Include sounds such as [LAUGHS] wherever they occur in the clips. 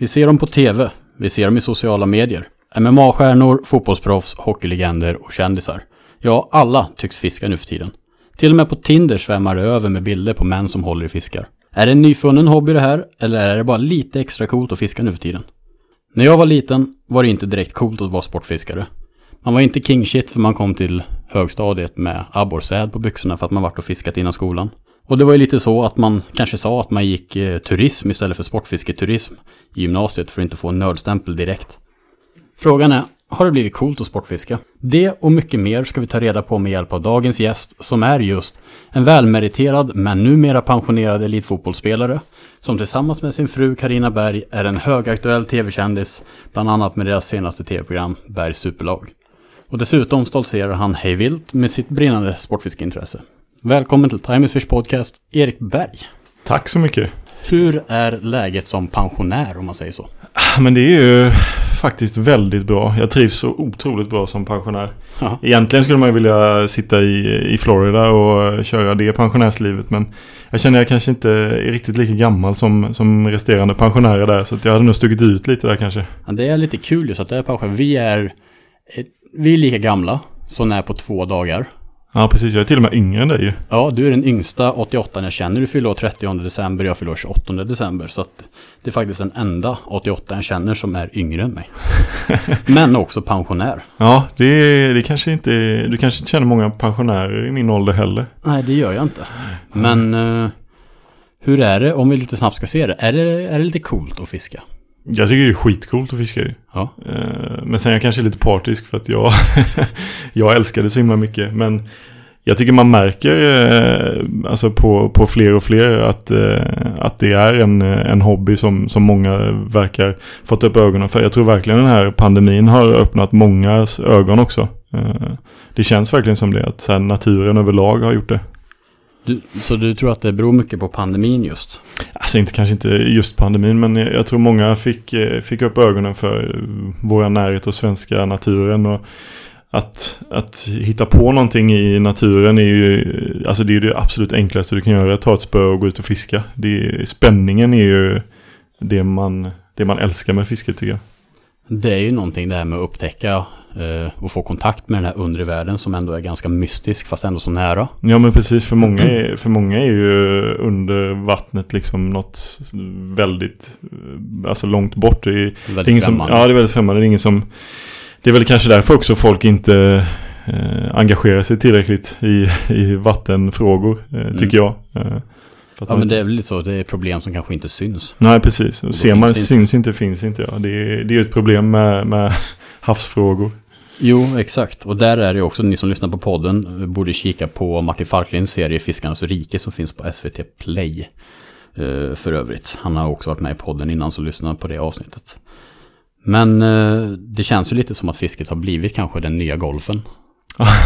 Vi ser dem på tv, vi ser dem i sociala medier. MMA-stjärnor, fotbollsproffs, hockeylegender och kändisar. Ja, alla tycks fiska nu för tiden. Till och med på Tinder svämmar det över med bilder på män som håller i fiskar. Är det en nyfunnen hobby det här, eller är det bara lite extra coolt att fiska nu för tiden? När jag var liten var det inte direkt coolt att vara sportfiskare. Man var inte king shit för man kom till högstadiet med abborrsäd på byxorna för att man varit och fiskat innan skolan. Och det var ju lite så att man kanske sa att man gick eh, turism istället för sportfisketurism i gymnasiet för att inte få en nördstämpel direkt. Frågan är, har det blivit coolt att sportfiska? Det och mycket mer ska vi ta reda på med hjälp av dagens gäst som är just en välmeriterad men numera pensionerad elitfotbollsspelare som tillsammans med sin fru Karina Berg är en högaktuell tv-kändis bland annat med deras senaste tv-program Bergs superlag. Och dessutom stoltserar han hejvilt med sitt brinnande sportfiskeintresse. Välkommen till Time is Fish Podcast, Erik Berg. Tack så mycket. Hur är läget som pensionär om man säger så? Men det är ju faktiskt väldigt bra. Jag trivs så otroligt bra som pensionär. Ja. Egentligen skulle man ju vilja sitta i, i Florida och köra det pensionärslivet. Men jag känner jag kanske inte är riktigt lika gammal som, som resterande pensionärer där. Så att jag hade nog stuckit ut lite där kanske. Ja, det är lite kul just att det är pensionär. Vi är, eh, vi är lika gamla, så när på två dagar. Ja, precis. Jag är till och med yngre än dig ju. Ja, du är den yngsta 88 jag känner. Du fyller år 30 december, jag fyller år 28 december. Så att det är faktiskt den enda 88 jag känner som är yngre än mig. [LAUGHS] Men också pensionär. Ja, det, det kanske inte... Du kanske inte känner många pensionärer i min ålder heller. Nej, det gör jag inte. Men eh, hur är det, om vi lite snabbt ska se det, är det, är det lite coolt att fiska? Jag tycker det är skitcoolt att fiska ju. Ja. Eh, Men sen är jag kanske lite partisk för att jag, [LAUGHS] jag älskar det så himla mycket. Men jag tycker man märker eh, alltså på, på fler och fler att, eh, att det är en, en hobby som, som många verkar fått upp ögonen för. Jag tror verkligen den här pandemin har öppnat mångas ögon också. Det känns verkligen som det, att så naturen överlag har gjort det. Du, så du tror att det beror mycket på pandemin just? Alltså inte, kanske inte just pandemin, men jag tror många fick, eh, fick upp ögonen för våra närhet och svenska naturen. Och att, att hitta på någonting i naturen är ju, alltså det är det absolut enklaste du kan göra. Ta ett spö och gå ut och fiska. Det spänningen är ju det man, det man älskar med fisket tycker jag. Det är ju någonting det här med att upptäcka eh, och få kontakt med den här undre världen som ändå är ganska mystisk fast ändå så nära. Ja men precis, för många är, för många är ju under vattnet liksom något väldigt, eh, alltså långt bort. Det är, Väldigt det är ingen som, främmande. ja det är väldigt främmande. Det är ingen som, det är väl kanske därför också folk inte eh, engagerar sig tillräckligt i, i vattenfrågor, eh, tycker jag. Eh, Ja men det är väl lite så, det är problem som kanske inte syns. Nej precis, ser man det inte. syns inte finns inte. Ja. Det, är, det är ju ett problem med, med [LAUGHS] havsfrågor. Jo, exakt. Och där är det också, ni som lyssnar på podden, eh, borde kika på Martin Falklinds serie Fiskarnas rike som finns på SVT Play. Eh, för övrigt. Han har också varit med i podden innan, så lyssna på det avsnittet. Men eh, det känns ju lite som att fisket har blivit kanske den nya golfen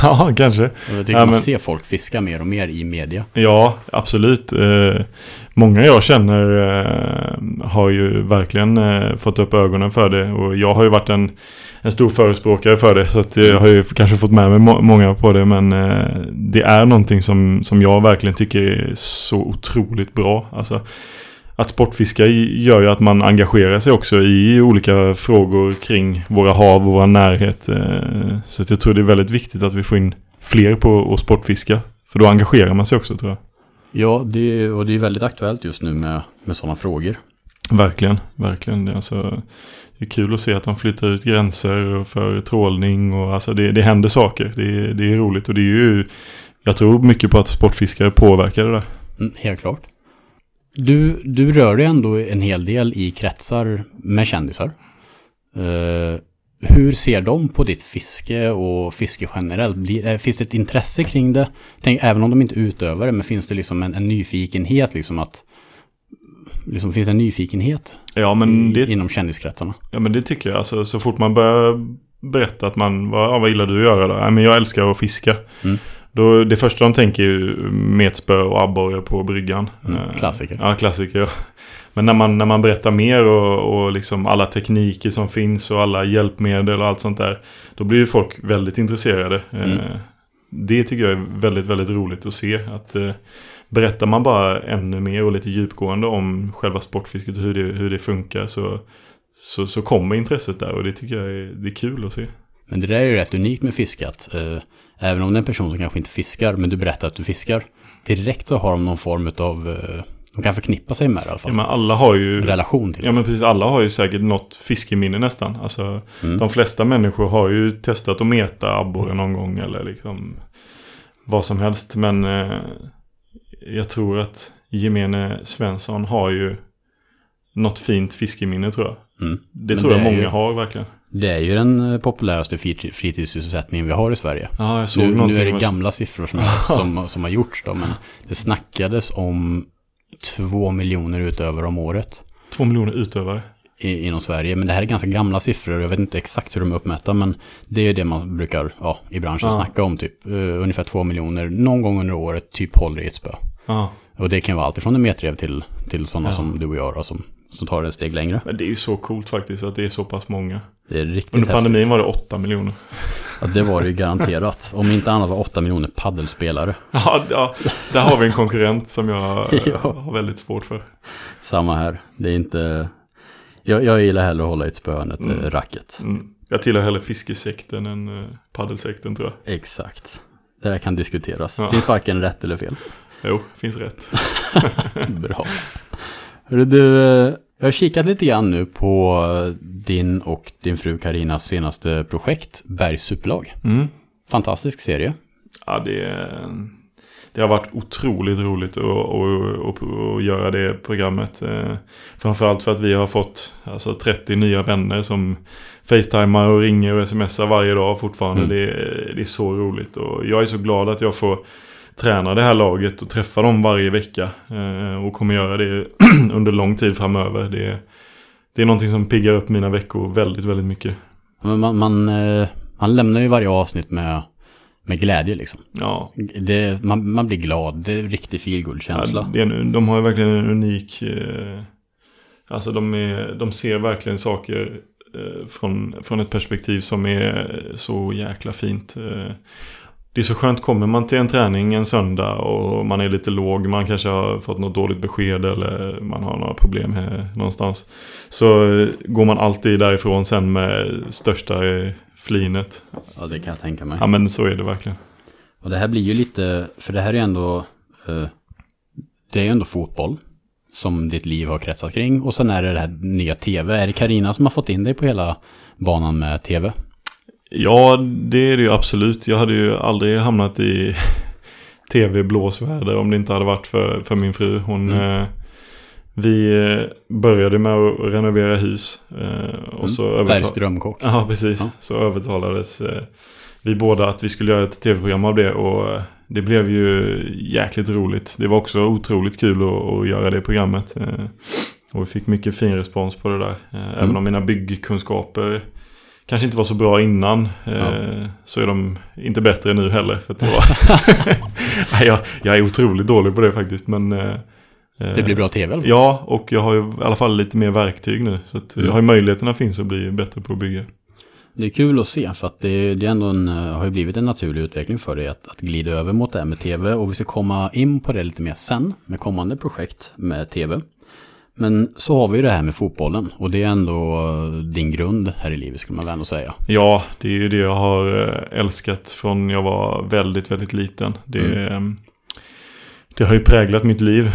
ja, [LAUGHS] kanske. Jag tycker Ja, man men- ser folk fiska mer och mer i media. Ja, absolut. Eh, många jag känner eh, har ju verkligen eh, fått upp ögonen för det. Och jag har ju varit en, en stor förespråkare för det. Så att jag har ju kanske fått med mig må- många på det. Men eh, det är någonting som, som jag verkligen tycker är så otroligt bra. Alltså, att sportfiska gör ju att man engagerar sig också i olika frågor kring våra hav och vår närhet. eh, Så att jag tror det är väldigt viktigt att vi får in fler på att sportfiska. För då engagerar man sig också tror jag. Ja, det, och det är väldigt aktuellt just nu med, med sådana frågor. Verkligen, verkligen. Det är, alltså, det är kul att se att de flyttar ut gränser för trålning och alltså det, det händer saker. Det, är- det är roligt och det är ju, jag tror mycket på att sportfiskare påverkar det där. Mm, helt klart. Du, du rör dig ändå en hel del i kretsar med kändisar. Eh, hur ser de på ditt fiske och fiske generellt? Blir, eh, finns det ett intresse kring det? Tänk, även om de inte utövar det, men finns det liksom en, en nyfikenhet liksom att... Liksom, finns det en nyfikenhet Ja men, i, det, inom kändiskretsarna? ja men det tycker jag. Alltså, så fort man börjar berätta att man, vad, ja, vad gillar du att göra då? Ja, men jag älskar att fiska. Mm. Då, det första de tänker är ju metspö och abborre på bryggan. Mm, Eh, klassiker. Ja, klassiker. Ja. Men när man, när man berättar mer och, och liksom alla tekniker som finns och alla hjälpmedel och allt sånt där. Då blir ju folk väldigt intresserade. Mm. Eh, Det tycker jag är väldigt, väldigt roligt att se. Att eh, berättar man bara ännu mer och lite djupgående om själva sportfisket och hur det, hur det funkar så, så, så kommer intresset där och det tycker jag är, det är kul att se. Men det där är ju rätt unikt med fiskat. Även om det är en person som kanske inte fiskar, men du berättar att du fiskar. Direkt så har de någon form av, eh, de kan förknippa sig med det i alla fall. Ja, men alla har ju... En relation till det. Ja men precis, alla har ju säkert något fiskeminne nästan. Alltså, Mm. de flesta människor har ju testat att meta abborre någon gång eller liksom vad som helst. Men eh, jag tror att gemene Svensson har ju något fint fiskeminne tror jag. Mm. Det Men tror jag det är många ju- har verkligen. Det är ju den eh, populäraste frit- fritidssysselsättningen vi har i Sverige. Ja, jag såg Nu, nu är det gamla siffror som, som, som har gjorts då, men det snackades om två miljoner utöver om året Två miljoner utövare. i, inom Sverige. Men det här är ganska gamla siffror, jag vet inte exakt hur de är uppmätta, men det är det man brukar ja, i branschen Ja. snacka om, typ uh, ungefär två miljoner någon gång under året, typ håller i ett spö. Ja. Och det kan vara allt från en metrev till, till sådana Ja. som du och jag då, som, som tar det ett steg längre. Men det är ju så coolt faktiskt att det är så pass många. Det är riktigt Under häftigt. pandemin var det åtta miljoner. Ja, det var det ju garanterat. Om inte annat var åtta miljoner paddelspelare. [LAUGHS] Ja, ja, där har vi en konkurrent som jag eh, [LAUGHS] Ja. har väldigt svårt för. Samma här. Det är inte... Jag, jag gillar hellre att hålla i ett spö än ett Mm. mm. racket. Mm. Jag tillhör hellre fiskesekten än uh, paddelsekten tror jag. Exakt. Det där kan diskuteras. Ja. Finns varken rätt eller fel. Jo, finns rätt. [LAUGHS] Bra. Hörru du, eh, jag har kikat lite grann nu på din och din fru Karinas senaste projekt, Bergs superlag. Mm. Fantastisk serie. Ja, det, det har varit otroligt roligt att, att, att, att göra det programmet. Eh, Framförallt för att vi har fått alltså, 30 nya vänner som facetimar och ringer och smsar varje dag fortfarande. Mm. Det, det är så roligt och jag är så glad att jag får träna det här laget och träffa dem varje vecka. eh, Och kommer göra det [CLEARS THROAT] under lång tid framöver. Det, det är någonting som piggar upp mina veckor väldigt, väldigt mycket. Man, man, eh, man lämnar ju varje avsnitt med, med glädje liksom. Ja, Det, man, man blir glad, det är en riktig feelgood-känsla. Ja, det är de har ju verkligen en unik... Eh, alltså de, är, de ser verkligen saker från, från ett perspektiv som är så jäkla fint. Det är så skönt, kommer man till en träning en söndag och man är lite låg, man kanske har fått något dåligt besked eller man har några problem här någonstans. Så går man alltid därifrån sen med största flinet. Ja, det kan jag tänka mig. Ja men så är det verkligen. Och det här blir ju lite, för det här är ju ändå, eh, det är ju ändå fotboll som ditt liv har kretsat kring. Och sen är det det här nya tv. Är det Karina som har fått in dig på hela banan med tv? Ja, det är det ju absolut. Jag hade ju aldrig hamnat i [LAUGHS] tv-blåsväder om det inte hade varit för, för min fru. Hon, Mm. eh, vi eh, började med att renovera hus. Eh, och Mm. så övertal- drömkock. Ja, precis. Ja. Så övertalades eh, vi båda att vi skulle göra ett tv-program av det. Och eh, det blev ju jäkligt roligt. Det var också otroligt kul att, att göra det programmet. Eh, och vi fick mycket fin respons på det där. Eh, Även Mm. om mina byggkunskaper kanske inte var så bra innan. Eh, Så är de inte bättre nu heller. För det var [LAUGHS] [LAUGHS] jag, jag är otroligt dålig på det faktiskt. Men, eh, Det blir bra tv fall. Ja, och jag har ju i alla fall lite mer verktyg nu. Så att Mm. jag har möjligheterna finns att bli bättre på att bygga. Det är kul att se för att det, det ändå en, eh, har ju blivit en naturlig utveckling för dig att, att glida över mot det här med tv. Och vi ska komma in på det lite mer sen med kommande projekt med tv. Men så har vi ju det här med fotbollen och det är ändå eh, din grund här i livet skulle man väl ändå säga. Ja, det är ju det jag har eh, älskat från jag var väldigt, väldigt liten. Det, eh, det har ju präglat mitt liv.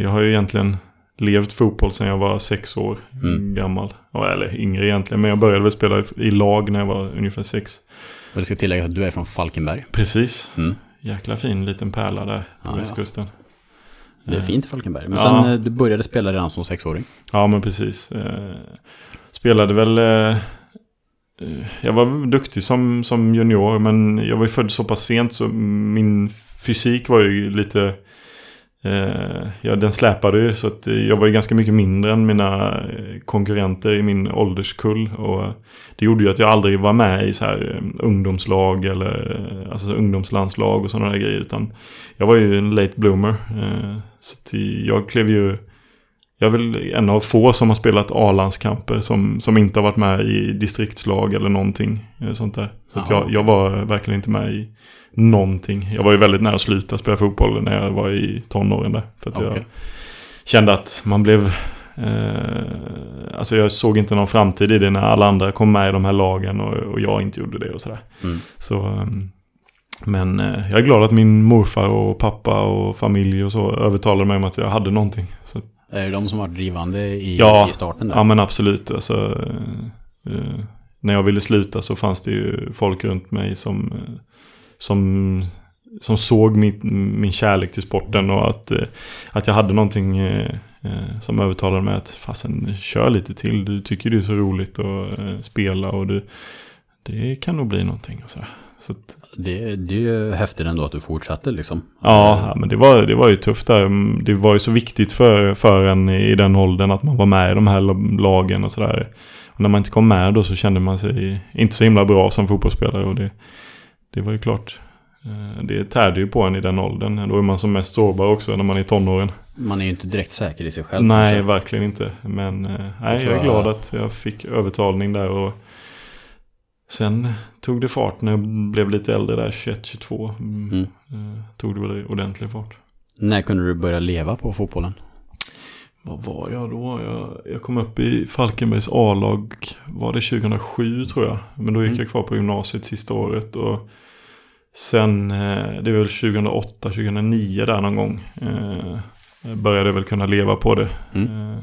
Jag har ju egentligen levt fotboll sedan jag var sex år Mm. gammal. Eller yngre egentligen, men jag började väl spela i- lag när jag var ungefär sex. Och det ska tillägga att du är från Falkenberg. Precis. Mm. Jäkla fin liten pärla där på Ja, ja. Det är Eh, fint i Falkenberg. Men Ja. sen eh, du började spela redan som sexåring. Ja, men precis. Eh, spelade väl... Jag var duktig som, som junior, men jag var ju född så pass sent så min fysik var ju lite... Eh, ja, den släpade ju, så att jag var ju ganska mycket mindre än mina eh, konkurrenter i min ålderskull. Och det gjorde ju att jag aldrig var med i så här eh, ungdomslag eller alltså ungdomslandslag och sådana där grejer. Utan jag var ju en late bloomer. Så att jag klev ju jag är väl en av få som har spelat A-landskamper som, som inte har varit med i distriktslag eller någonting eh, sånt där. Så jag, jag var verkligen inte med i någonting. Jag var ju väldigt nära att sluta spela fotboll när jag var i tonåren där. För att jag Okej. kände att man blev... Eh, alltså jag såg inte någon framtid i det när alla andra kom med i de här lagen och, och jag inte gjorde det och sådär. Mm. Så, ehm, men eh, jag är glad att min morfar och pappa och familj och så övertalade mig om att jag hade någonting. Så, Är det de som var drivande i, Ja, i starten där? ja men absolut. Alltså, eh, när jag ville sluta så fanns det ju folk runt mig som, eh, som, som såg min, min kärlek till sporten och att, eh, att jag hade någonting eh, eh, som övertalade mig att fasen kör lite till. Du tycker det är så roligt att eh, spela och du, det kan nog bli någonting och sådär. Så att, Det, det är ju häftigt ändå att du fortsatte liksom. Ja, men det var, det var ju tufft där. Det var ju så viktigt för, för en i den åldern att man var med i de här lagen och sådär. Och när man inte kom med då så kände man sig inte så himla bra som fotbollsspelare. Och det, det var ju klart. eh, Det tärde ju på en i den åldern. Då är man som mest sårbar också när man är tonåren. Man är ju inte direkt säker i sig själv. Nej, kanske. verkligen inte. Men eh, nej, tror jag är jag- glad att jag fick övertalning där. Och sen tog det fart när jag blev lite äldre där, 21-22. Mm. Mm. eh, Tog det väl ordentlig fart. När kunde du börja leva på fotbollen? Vad var jag då? Jag, jag kom upp i Falkenbergs A-lag, var det 2007 tror jag. Men då gick Mm. jag kvar på gymnasiet sista året. Och sen, eh, det är väl 2008, 2009 där någon gång. Eh, jag började väl kunna leva på det Mm. eh,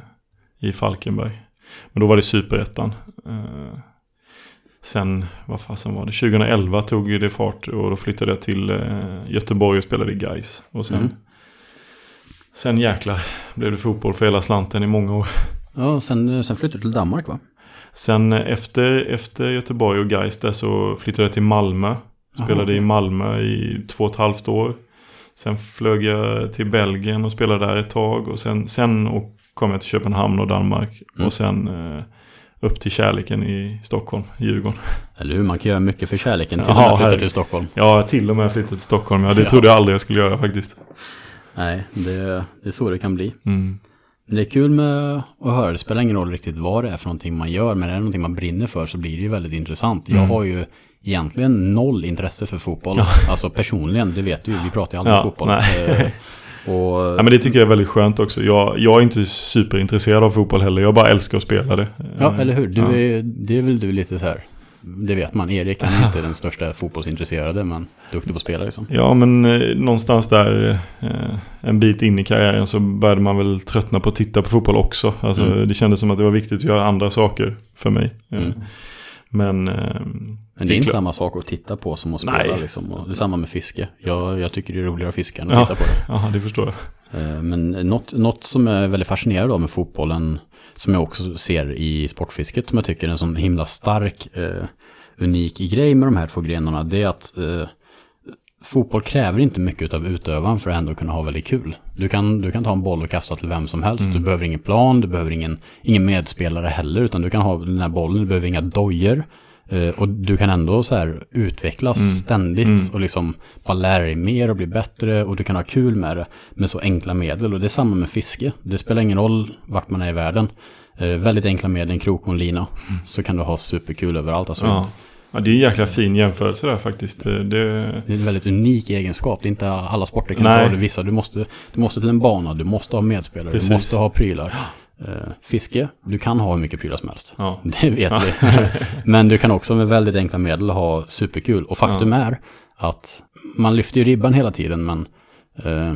i Falkenberg. Men då var det superettan. Eh, sen, vad fasen var det? 2011 tog det fart och då flyttade jag till eh, Göteborg och spelade i Gais. Och sen, Mm. sen jäklar blev det fotboll för hela slanten i många år. Ja, sen, sen flyttade du till Danmark va? Sen efter, efter Göteborg och Gais där så flyttade jag till Malmö. Spelade Jaha. i Malmö i två och ett halvt år. Sen flög jag till Belgien och spelade där ett tag. Och sen, sen och kom jag till Köpenhamn och Danmark. Mm. Och sen eh, upp till kärleken i Stockholm, Djurgården. Eller hur? Man kan göra mycket för kärleken till Jaha, att flytta herregud. till Stockholm. Har till och med flyttat till Stockholm. Ja, det Ja. trodde jag aldrig jag skulle göra faktiskt. Nej, det, det är så det kan bli. Mm. Men det är kul med att höra. Det spelar ingen roll riktigt vad det är för någonting man gör. Men är det någonting man brinner för så blir det ju väldigt intressant. Jag Mm. har ju egentligen noll intresse för fotboll. Alltså personligen, det vet du ju. Vi pratar ju aldrig Ja, om fotboll. Och, Ja, men det tycker jag är väldigt skönt också. Jag, jag är inte superintresserad av fotboll heller. Jag bara älskar att spela det. ja, eller hur? Du Ja. är, det är väl du lite så här. Det vet man. Erik är inte den största fotbollsintresserade men duktig på att spela liksom. Ja, men eh, någonstans där eh, en bit in i karriären så började man väl tröttna på att titta på fotboll också. Alltså, Mm. Det kändes som att det var viktigt att göra andra saker för mig. Eh, Mm. Men, eh, Men det är inte klart- samma sak att titta på som att spela Nej. liksom. Och det är samma med fiske. Jag, jag tycker det är roligare att fiska än att Ja. titta på det. [LAUGHS] Ja, det förstår jag. Eh, Men något, något som är väldigt fascinerande av med fotbollen, som jag också ser i sportfisket, som jag tycker är en sån himla stark, eh, unik grej med de här två grenarna, det är att eh, fotboll kräver inte mycket av utövaren för att ändå kunna ha väldigt kul. Du kan, du kan ta en boll och kasta till vem som helst. Mm. Du behöver ingen plan, du behöver ingen, ingen medspelare heller, utan du kan ha den här bollen, du behöver inga dojor. Eh, och du kan ändå så här utvecklas Mm. ständigt Mm. och liksom bara lära dig mer och bli bättre och du kan ha kul med det med så enkla medel. Och det är samma med fiske. Det spelar ingen roll vart man är i världen. Eh, väldigt enkla medel, en krok och en lina. Så kan du ha superkul överallt. Alltså, Mm. Ja. Ja, det är en jäkla fin jämförelse där faktiskt. Eh, Det, Det är en väldigt unik egenskap. Det är inte alla sporter kan Nej. ha det. Vissa, du måste, du måste till en bana, du måste ha medspelare, Precis. du måste ha prylar. Eh, fiske, du kan ha hur mycket prylar som helst. ja. [LAUGHS] Det vet vi. [LAUGHS] Men du kan också med väldigt enkla medel ha superkul. Och faktum är att man lyfter ju ribban hela tiden, men eh,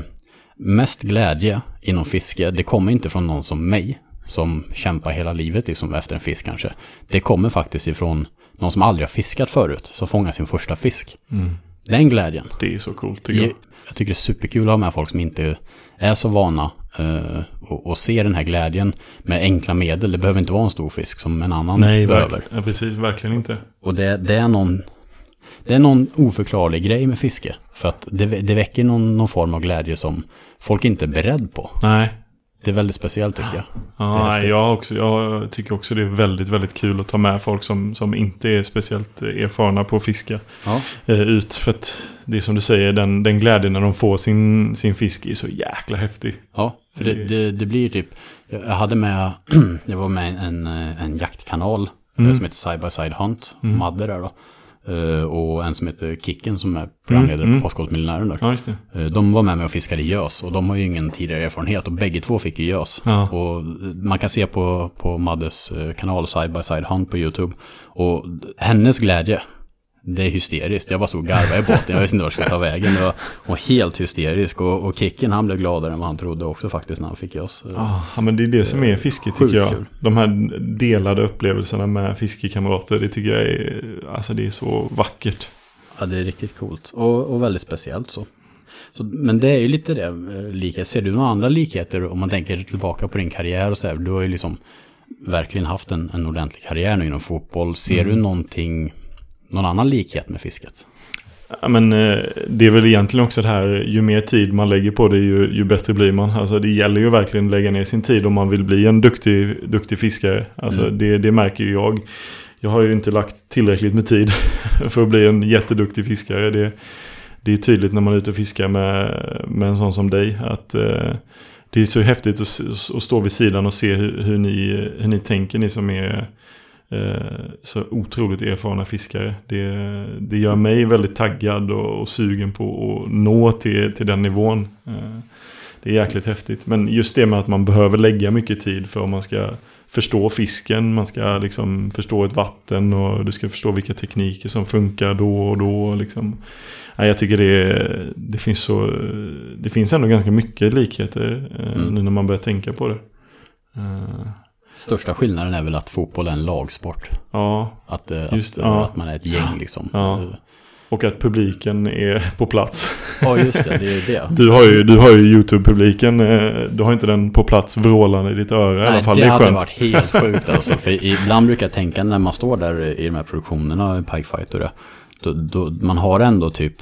mest glädje inom fiske, det kommer inte från någon som mig, som kämpar hela livet liksom efter en fisk kanske. Det kommer faktiskt ifrån någon som aldrig har fiskat förut, som fångar sin första fisk. Mm. Den glädjen. Det är så coolt tycker jag. Jag, tycker det är superkul att ha med folk som inte är så vana eh, och, och se den här glädjen med enkla medel. Det behöver inte vara en stor fisk som en annan Nej, behöver. verkligen, ja, precis. Verkligen inte. Och det, det är någon det är någon oförklarlig grej med fiske. För att det, det väcker någon, någon form av glädje som folk inte är beredd på. Nej. Det är väldigt speciellt tycker jag. Ja, jag, också, jag tycker också det är väldigt, väldigt kul att ta med folk som, som inte är speciellt erfarna på att fiska Ja. eh, ut. För att det är som du säger, den, den glädjen när de får sin, sin fisk är så jäkla häftig. Ja, för det, det, det blir typ, Jag hade med, [CLEARS THROAT] jag var med en, en jaktkanal Mm. som heter Side by Side Hunt, Mm. Madde där då. Eh, Och en som heter Kicken som är programledare Mm, mm. på Postkodmiljonären där. Ja. Eh, De var med mig och fiskade gös och de har ju ingen tidigare erfarenhet och bägge två fick ju gös. Ja. Och man kan se på, på Maddes eh, kanal Side by Side Hunt på YouTube. Och hennes glädje, det är hysteriskt. Jag bara såg garva i båten, jag visste inte vart jag skulle ta vägen. Det var, var helt hysterisk och, och Kicken han blev gladare än vad han trodde också faktiskt när han fick gös. Ah, Ja, men det är det som är fiske tycker jag. kul. De här delade upplevelserna med fiskekamrater, det tycker jag är, alltså det är så vackert. Ja, det är riktigt coolt och, och väldigt speciellt så. så. Men det är ju lite det, eh, likhet. Ser du några andra likheter om man tänker tillbaka på din karriär och så här? Du har ju liksom verkligen haft en, en ordentlig karriär nu inom fotboll. Ser Mm. du någonting, någon annan likhet med fisket? Ja, men eh, det är väl egentligen också det här, ju mer tid man lägger på det, ju, ju bättre blir man. Alltså det gäller ju verkligen att lägga ner sin tid om man vill bli en duktig, duktig fiskare. Alltså Mm. det, det märker ju jag. Jag har ju inte lagt tillräckligt med tid [LAUGHS] för att bli en jätteduktig fiskare. Det, det är tydligt när man är ute och fiskar med, med en sån som dig. Att eh, det är så häftigt att, att stå vid sidan och se hur, hur, ni, hur ni tänker, ni som är så otroligt erfarna fiskare. Det, det gör mig väldigt taggad och, och sugen på att nå till, till den nivån. Eh, det är jäkligt häftigt. Men just det med att man behöver lägga mycket tid för om man ska förstå fisken, man ska liksom förstå ett vatten och du ska förstå vilka tekniker som funkar då och då. Liksom. Ja, jag tycker det, det finns så, det finns ändå ganska mycket likheter eh, Mm. nu när man börjar tänka på det. Eh, Största skillnaden är väl att fotboll är en lagsport. ja, Att, eh, Just att, det, ja. att man är ett gäng liksom. Ja. Eh, och att publiken är på plats. Ja, just det, det är det. [LAUGHS] Du har ju, du har ju YouTube-publiken, eh, du har inte den på plats vrålande i ditt öra i alla fall. det, Det hade skönt. varit helt sjukt alltså. För ibland brukar jag tänka när man står där i de här produktionerna, Pike Fight och det. Då, då, man har ändå typ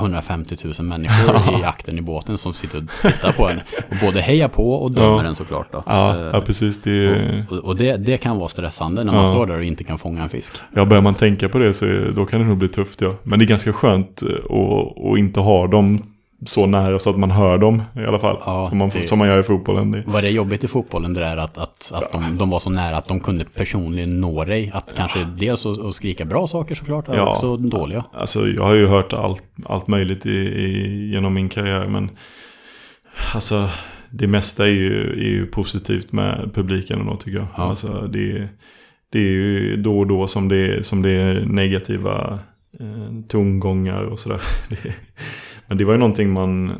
150 000 människor i akten i båten som sitter och tittar på en. Och både hejar på och dömer Ja. den såklart då. Ja, Eh, ja precis. Det och och det, det kan vara stressande när man Ja. står där och inte kan fånga en fisk. ja, börjar man tänka på det så då kan det nog bli tufft. Ja. Men det är ganska skönt eh, att, att inte ha dem så nära så att man hör dem i alla fall. Ja, som, man, det- som man gör i fotbollen. Det. Var det jobbigt i fotbollen det där att, att, att de, de var så nära att de kunde personligen nå dig? Att kanske dels att, att skrika bra saker såklart, och Ja. också dåliga. Alltså jag har ju hört allt, allt möjligt i, i, genom min karriär men alltså det mesta är ju, är ju positivt med publiken ändå tycker jag. Ja. Alltså det, det är ju då och då som det, som det är negativa eh, tongångar och sådär. [LAUGHS] Det, men det var ju någonting man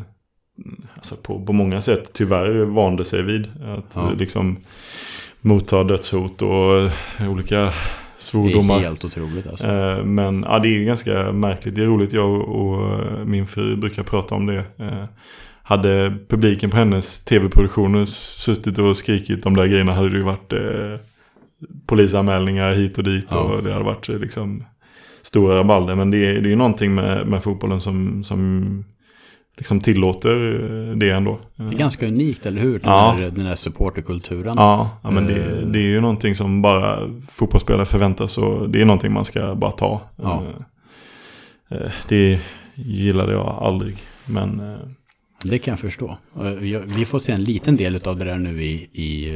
alltså på, på många sätt tyvärr vande sig vid. Att Ja. liksom motta dödshot och eh, olika Det svordomar. är helt otroligt alltså. Eh, Men ja, det är ganska märkligt. Det är roligt. Jag och, min fru brukar prata om det. Eh, Hade publiken på hennes tv-produktioner suttit och skrikit de där grejerna hade det ju varit eh, polisanmälningar hit och dit. Ja. Och det hade varit liksom stora rabalder. Men det är, det är ju någonting med, med fotbollen som, som liksom tillåter eh, det ändå. Det är ganska unikt, eller hur? Den, Ja. här, den här supporterkulturen. Ja, ja men det, Eh. det är ju någonting som bara fotbollsspelare förväntas och det är någonting man ska bara ta. Ja. Eh, Det gillade jag aldrig. Men Det kan jag förstå. Vi får se en liten del av det där nu i, i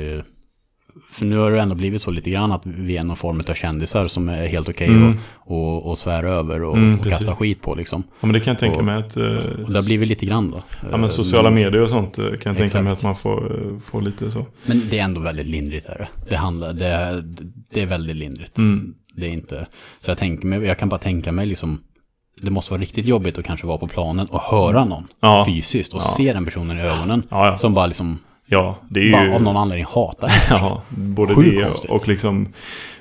för nu har det ändå blivit så lite grann att vi är någon form av kändisar som är helt okej Mm. att och, och svära över och, Mm, och kasta precis. skit på liksom. ja, men det kan jag tänka Och- mig att... eh, Och det har blivit lite grann då. Ja men Eh, sociala medier och sånt eh, kan jag tänka Exakt. mig att man får, får lite så. Men det är ändå väldigt lindrigt är det. Det, handlar, det, är- det är väldigt lindrigt. Mm. Det är inte, så jag tänker mig, jag kan bara tänka mig liksom, det måste vara riktigt jobbigt att kanske vara på planen och höra någon Ja. fysiskt och Ja. se den personen i ögonen. Ja. Som bara liksom, ja det är ju... bara av någon ananledning hatar. Ja, både Sjukt det konstigt. och liksom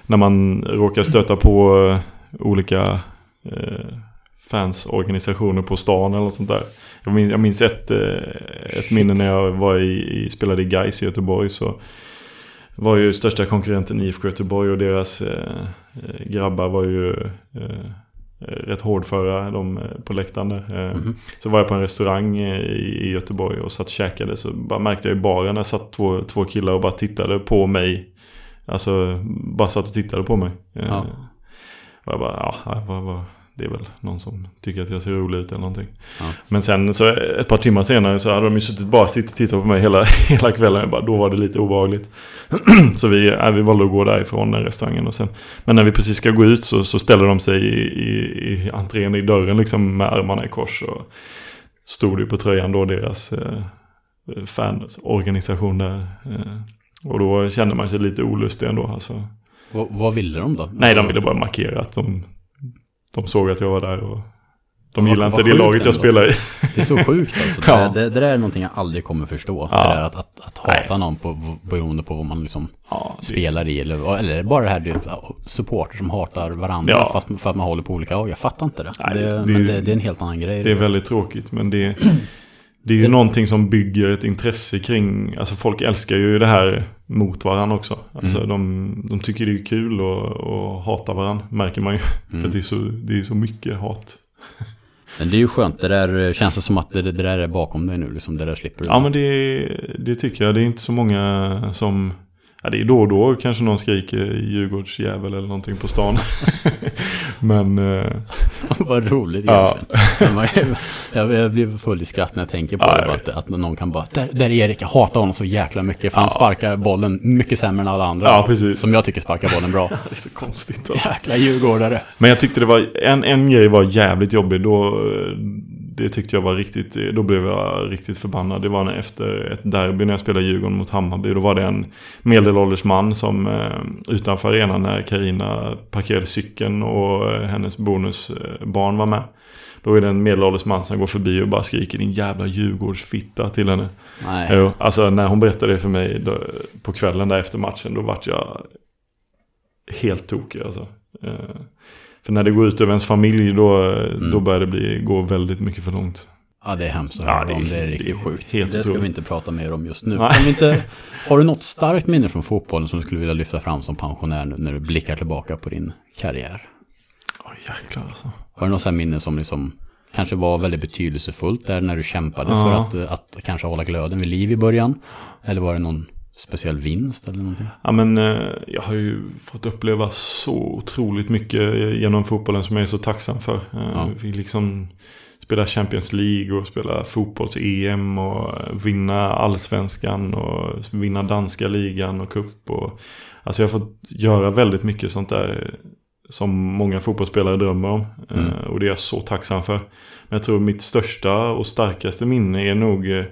när man råkar stöta på eh, olika eh, fansorganisationer på stan eller något sånt där. Jag minns, jag minns ett, eh, ett minne när jag var i, i, spelade i Gais i Göteborg så var ju största konkurrenten IFK Göteborg och deras eh, eh, grabbar var ju eh, rätt hårdföra de eh, på läktaren där. Eh, Mhm. så var jag på en restaurang eh, i, Göteborg och satt och käkade. Så bara märkte jag i baren när satt två, två killar och bara tittade på mig. Alltså bara satt och tittade på mig. Eh, Ja. Och jag bara, ja, vad, vad, det är väl någon som tycker att jag ser rolig ut eller någonting. Ja. Men sen så ett par timmar senare så hade de ju suttit bara suttit och tittat på mig hela, [LAUGHS] hela kvällen. Bara, då var det lite obehagligt. [CLEARS THROAT] så vi, äh, vi valde att gå därifrån den restaurangen. Och sen, men när vi precis ska gå ut så, så ställer de sig i, i, i entrén i dörren liksom med armarna i kors. Och stod det på tröjan då deras eh, fanorganisation där. Eh, och då kände man sig lite olustig ändå. Alltså. Vad ville de då? Nej, de ville bara markera att de, de såg att jag var där. Och de gillar inte det laget jag spelar i. Det är så sjukt alltså. [LAUGHS] Det, Ja. det, det där är någonting jag aldrig kommer förstå. Ja. Det där att, att, att hata Nej. någon på, beroende på vad man liksom Ja, spelar i. Eller, eller bara det här du, supporter som hatar varandra för, att, för att man håller på olika lag. Jag fattar inte det. Nej, men det är en helt annan grej. Det är väldigt tråkigt men det, det är ju någonting som bygger ett intresse kring, alltså folk älskar ju det här mot varandra också. Alltså Mm. de, de tycker det är kul och, och hata varandra, märker man ju. Mm. [LAUGHS] För det är, så, det är så mycket hat. Men det är ju skönt. Det där känns det som att det, det där är bakom dig nu. Liksom, det där slipper du. Ja men det, det tycker jag, det är inte så många som Ja, det är då och då kanske någon skriker Djurgårdsjävel eller någonting på stan. [LAUGHS] Men eh, [LAUGHS] Vad roligt Ja. jag, jag blir full i skratt när jag tänker på Ja, det. att, att någon kan bara, där, där är Erik, jag hatar honom så jäkla mycket. För han Ja. sparkar bollen mycket sämre än alla andra. Ja, precis. Som jag tycker sparkar bollen bra. [LAUGHS] det är så konstigt. Alltså. Jäkla djurgårdare. Men jag tyckte det var, en, en grej var jävligt jobbig. Då, det tyckte jag var riktigt, då blev jag riktigt förbannad. Det var när efter ett derby när jag spelade Djurgården mot Hammarby. Då var det en medelålders man som eh, utanför arenan när Karina parkerade cykeln och eh, hennes bonusbarn var med. Då är det en medelålders man som går förbi och bara skriker din jävla Djurgårdsfitta till henne. Nej. Alltså när hon berättade det för mig då, på kvällen där efter matchen, då vart jag helt tokig alltså. För när det går ut över ens familj, då, då börjar det bli, gå väldigt mycket för långt. Ja, det är hemskt att Ja, det om. Det är det riktigt är sjukt. det ska otroligt. vi inte prata mer om just nu. Inte, [LAUGHS] har du något starkt minne från fotbollen som du skulle vilja lyfta fram som pensionär nu när du blickar tillbaka på din karriär? Åh jäklar alltså. Har du något sånt minne som liksom kanske var väldigt betydelsefullt där när du kämpade Ja. för att, att kanske hålla glöden vid liv i början? Eller var det någon speciell vinst eller någonting? Ja men eh, jag har ju fått uppleva så otroligt mycket genom fotbollen som jag är så tacksam för. Eh, Ja. Vi liksom spela Champions League och spela fotbolls-EM och vinna allsvenskan och vinna danska ligan och cup. Och, alltså jag har fått göra väldigt mycket sånt där som många fotbollsspelare drömmer om. Mm. Eh, Och det är jag så tacksam för. Men jag tror mitt största och starkaste minne är nog eh,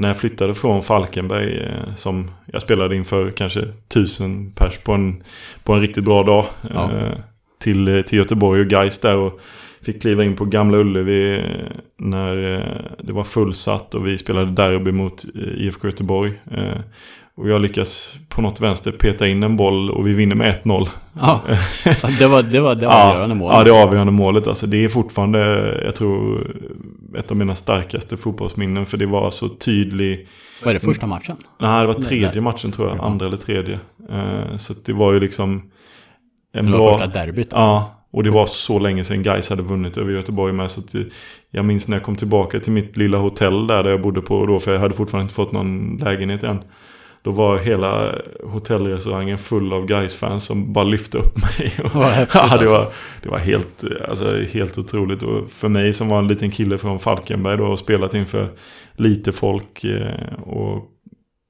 när jag flyttade från Falkenberg eh, som jag spelade inför kanske tusen pers på en, på en riktigt bra dag. Ja. eh, Till, eh, till Göteborg och Gais där och fick kliva in på Gamla Ullevi när det var fullsatt och vi spelade derby mot IFK Göteborg. Och jag lyckas på något vänster peta in en boll och vi vinner med 1-0. [LAUGHS] Ja, det var det, var det avgörande målet. Ja, det avgörande målet. Alltså, det är fortfarande, jag tror, ett av mina starkaste fotbollsminnen. För det var så tydlig... Vad är det, första matchen? Nej, det var tredje matchen tror jag. Andra eller tredje. Eh, Så det var ju liksom... En Det var bra... första derbyt. Ja, och det var så länge sedan Gais hade vunnit över Göteborg med. Så jag minns när jag kom tillbaka till mitt lilla hotell där, där jag bodde på då. För jag hade fortfarande inte fått någon lägenhet än. Då var hela hotellrestaurangen full av gais fans som bara lyfte upp mig. [LAUGHS] Vad häftigt, ja, det, alltså. var, det var helt, alltså, helt otroligt. Och för mig som var en liten kille från Falkenberg då och spelat inför lite folk eh, och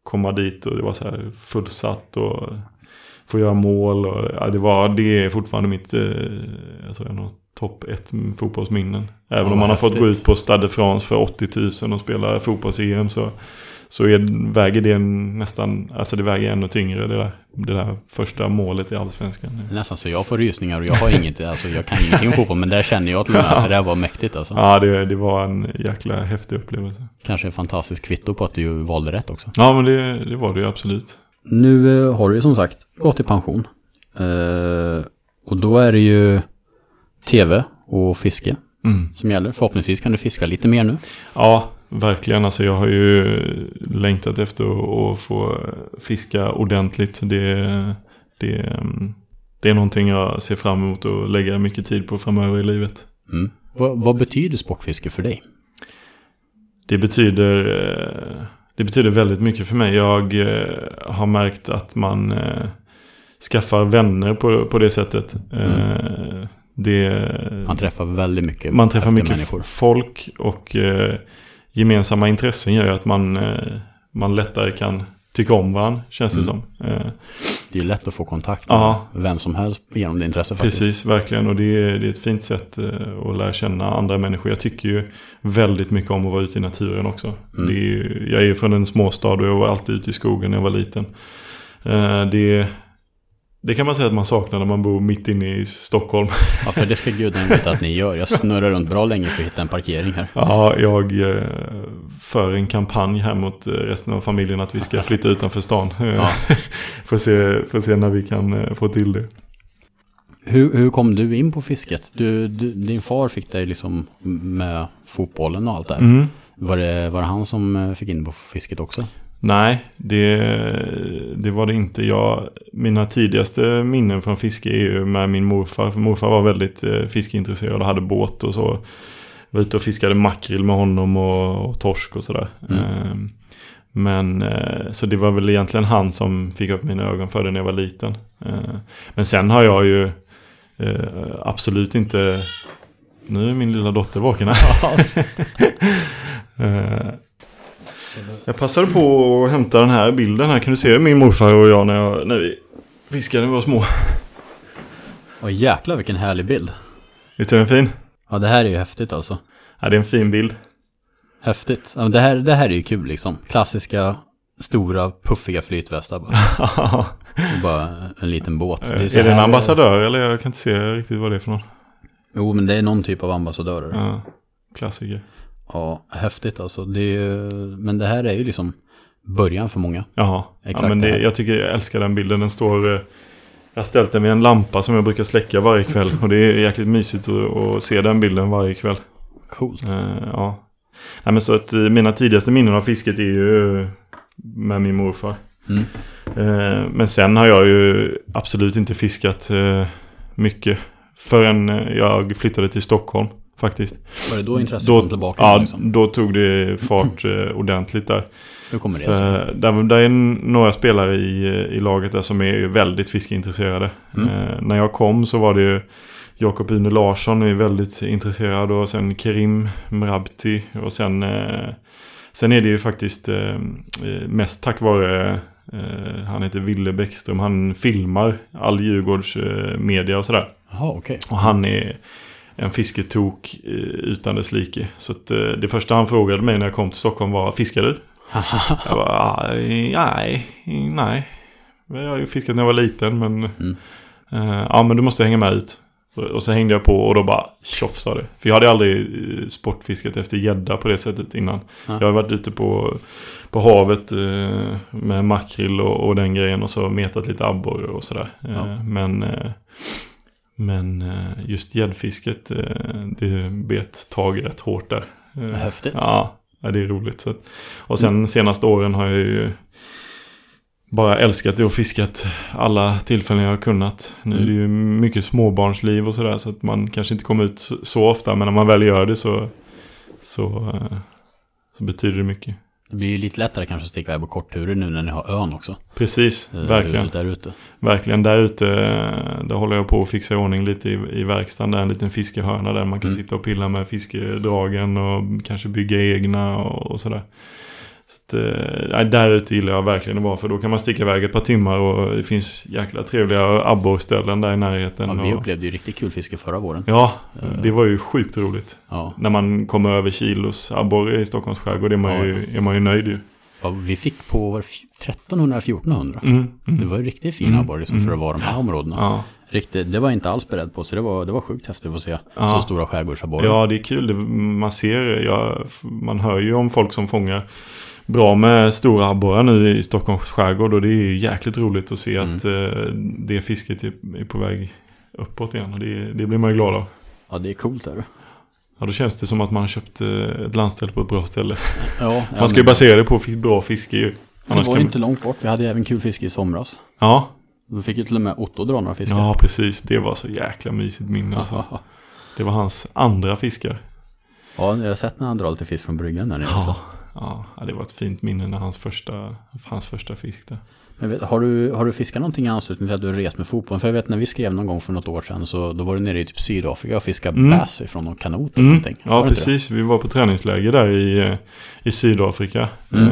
komma dit och det var så här fullsatt och få göra mål. Och, ja, det, var, det är fortfarande mitt, eh, jag tror jag har topp ett fotbollsminnen. Även Ja, om man har fått gå häftigt. ut på Stade de France för 80 000 och spela fotbolls-EM så, så är, väger det nästan, alltså det väger ännu tyngre det där, det där första målet i Allsvenskan. Nästan så jag får rysningar och jag har inget, alltså jag kan ingenting om fotboll. Men där känner jag till [LAUGHS] att det där var mäktigt alltså. Ja, det, det var en jäkla häftig upplevelse. Kanske en fantastisk kvitto på att du valde rätt också. Ja, men det, det var det ju absolut. Nu eh, har du ju som sagt gått i pension. Eh, och då är det ju tv och fiske Mm. som gäller. Förhoppningsvis kan du fiska lite mer nu. Ja, verkligen. Alltså jag har ju längtat efter att- få fiska ordentligt. Det, det, mm, det är någonting jag ser fram emot att lägga mycket tid på framöver i livet. Mm. Vad, vad betyder sportfiske för dig? Det betyder, det betyder väldigt mycket för mig. Jag eh, har märkt att man eh, skaffar vänner på, på det sättet. Eh, Det, Man träffar väldigt mycket man träffar mycket människor. folk och gemensamma intressen gör ju att man, eh, man lättare kan tycka om varandra, känns det Mm. som. Eh, Det är lätt att få kontakt med Ja. vem som helst genom det intresse faktiskt. Precis, verkligen. Och det är, det är ett fint sätt eh, att lära känna andra människor. Jag tycker ju väldigt mycket om att vara ute i naturen också. Mm. Är, jag är från en småstad och jag var alltid ute i skogen när jag var liten. Det, det kan man säga att man saknar när man bor mitt inne i Stockholm. [LAUGHS] Ja, för det ska gudarna veta att ni gör. Jag snurrar runt bra länge för att hitta en parkering här. Ja, jag eh, för en kampanj här mot eh, resten av familjen att vi ska flytta utanför stan. [LAUGHS] Ja. [LAUGHS] får, se, får se när vi kan eh, få till det. Hur, hur kom du in på fisket? Du, du, din far fick dig liksom med fotbollen och allt där. Mm. Var, det, var det han som fick in på fisket också? Nej, det, det var det inte. Jag, mina tidigaste minnen från fiske är ju med min morfar. För morfar var väldigt eh, fiskeintresserad och hade båt och så. Jag var ute och fiskade makrill med honom och, och torsk och sådär. Mm. Eh, men eh, så det var väl egentligen han som fick upp mina ögon för det när jag var liten. Eh, men sen har jag ju eh, absolut inte... Nu är min lilla dotter vaken här. [LAUGHS] Jag passade på att hämta den här bilden här. Kan du se min morfar och jag när, jag, när vi fiskade när vi var små? Åh jäklar vilken härlig bild. Visst är den fin? Ja det här är ju häftigt alltså. Ja, det är en fin bild. Häftigt. Ja, men det, här, det här är ju kul liksom. Klassiska, stora, puffiga flytvästar bara. [LAUGHS] Och bara en liten båt. är, så det en ambassadör eller jag kan inte se riktigt vad det är för någon. Jo men det är någon typ av ambassadörer. Ja, Ja, häftigt alltså. Det ju- men det här är ju liksom början för många. Jaha, ja, Exakt men det jag tycker jag älskar den bilden. Den står... eh, Jag har ställt den vid en lampa som jag brukar släcka varje kväll. Och det är jäkligt mysigt att, att se den bilden varje kväll. Coolt. Eh, ja. Nej, men så att eh, mina tidigaste minnen av fisket är ju med min morfar. Mm. Eh, men sen har jag ju absolut inte fiskat eh, mycket förrän jag flyttade till Stockholm faktiskt. Var det då intresset Då, kom tillbaka? ja, liksom? då tog det fart eh, ordentligt där. Hur kommer det sig? Eh, där, där är några spelare i, eh, i laget där som är väldigt fiskeintresserade. Mm. Eh, när jag kom så var det ju Jakob Une Larsson är väldigt intresserad och sen Kerim Mrabti och sen eh, Sen är det ju faktiskt mest tack vare Han heter Ville Bäckström Han filmar all Djurgårds media och sådär Jaha, okej. och han är en fisketok eh, utan dess like. Så att, eh, det första han frågade mig när jag kom till Stockholm var Fiskar du? [LAUGHS] Jag bara, "Ah, nej, nej. Jag har ju fiskat när jag var liten men... Mm. eh, ja men du måste hänga med ut. Och- så hängde jag på och då bara tjoff sa det. För jag hade aldrig sportfiskat efter gädda på det sättet innan. Ja. Jag har varit ute på, på havet eh, med makrill och, och den grejen och så metat lite abborre och sådär. Eh, Ja. Men, men eh, just gäddfisket, eh, det bet tag rätt hårt där. Eh, Häftigt. Ja, det är roligt. Så och sen senaste åren har jag ju bara älskat det och fiskat alla tillfällen jag har kunnat. Nu är det ju mycket småbarnsliv och sådär så att man kanske inte kommer ut så, ofta men när man väl gör det så, så, så betyder det mycket. Det blir ju lite lättare kanske att sticka iväg på kortturer nu när ni har ön också. Precis, Eh, verkligen. där ute. Verkligen, där ute, eh, där håller jag på att fixa i ordning lite i, i verkstaden. Där är en liten fiskehörna där man kan Mm. sitta och pilla med fiskedragen och kanske bygga egna och, och sådär. Att, eh, där ute gillar jag verkligen att vara för då kan man sticka iväg ett par timmar och det finns jäkla trevliga abborrställen där i närheten. Ja, vi och, upplevde ju riktigt kul fiske förra våren. ja, Eh. det var ju sjukt roligt. Ja. När man kommer över kilos abborre i Stockholms skärgård är man, Ja. ju, är man ju nöjd ju. ja, vi fick på var det f- 1300-1400. Mm, mm. Det var ju riktigt fina Mm, abborre mm. för att vara de här områdena. Ja. Riktigt, det var jag inte alls beredd på, så det var, det var sjukt häftigt att få se Ja. så stora skärgårdsabborrar. Ja, det är kul. Man ser, ja, man hör ju om folk som fångar bra med stora abborrar nu i Stockholms skärgård. Och det är ju jäkligt roligt att se Mm. att eh, det fisket är, är på väg uppåt igen. Och det, det blir man ju glad av. Ja, det är coolt där. Ja, då känns det som att man har köpt eh, ett landställe på ett bra ställe. Ja, Man ska ju basera det på bra fiske ju. Det Annars var kan ju inte långt bort. Vi hade även kul fiske i somras. Ja, Då fick ju till och med Otto dra några fiskar. ja, precis. Det var så jäkla mysigt minne alltså. ja. Det var hans andra fiskar. ja, jag har sett när han drar lite fisk från bryggan där nere också. Ja, det var ett fint minne när hans första, hans första fisk där. Vet, har, du, har du fiskat någonting i anslutning till att du rest med fotbollen? För jag vet när vi skrev någon gång för något år sedan så då var du nere i typ Sydafrika och fiskade Mm. bass ifrån någon kanot eller Mm. någonting. Ja, det precis. Vi var på träningsläger där i, eh, i Sydafrika. Mm.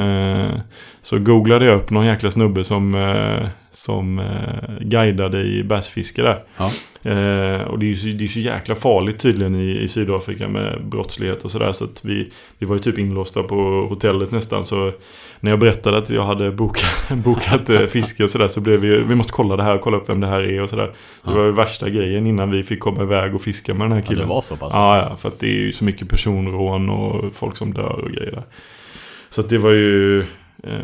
Eh, så googlade jag upp någon jäkla snubbe som, eh, som eh, guidade i bassfiske där. Ja. Eh, och det är ju det är så jäkla farligt tydligen i, i Sydafrika med brottslighet och sådär. Så att vi, vi var ju typ inlåsta på hotellet nästan. Så när jag berättade att jag hade bokat, [LAUGHS] bokat eh, fiske och sådär så blev vi, vi måste kolla det här, kolla upp vem det här är och sådär. Så Ja. det var ju värsta grejen innan vi fick komma iväg och fiska med den här Ja, killen. det var så pass. Ja, ja, för att det är ju så mycket personrån och folk som dör och grejer där. Så att det var ju... Eh,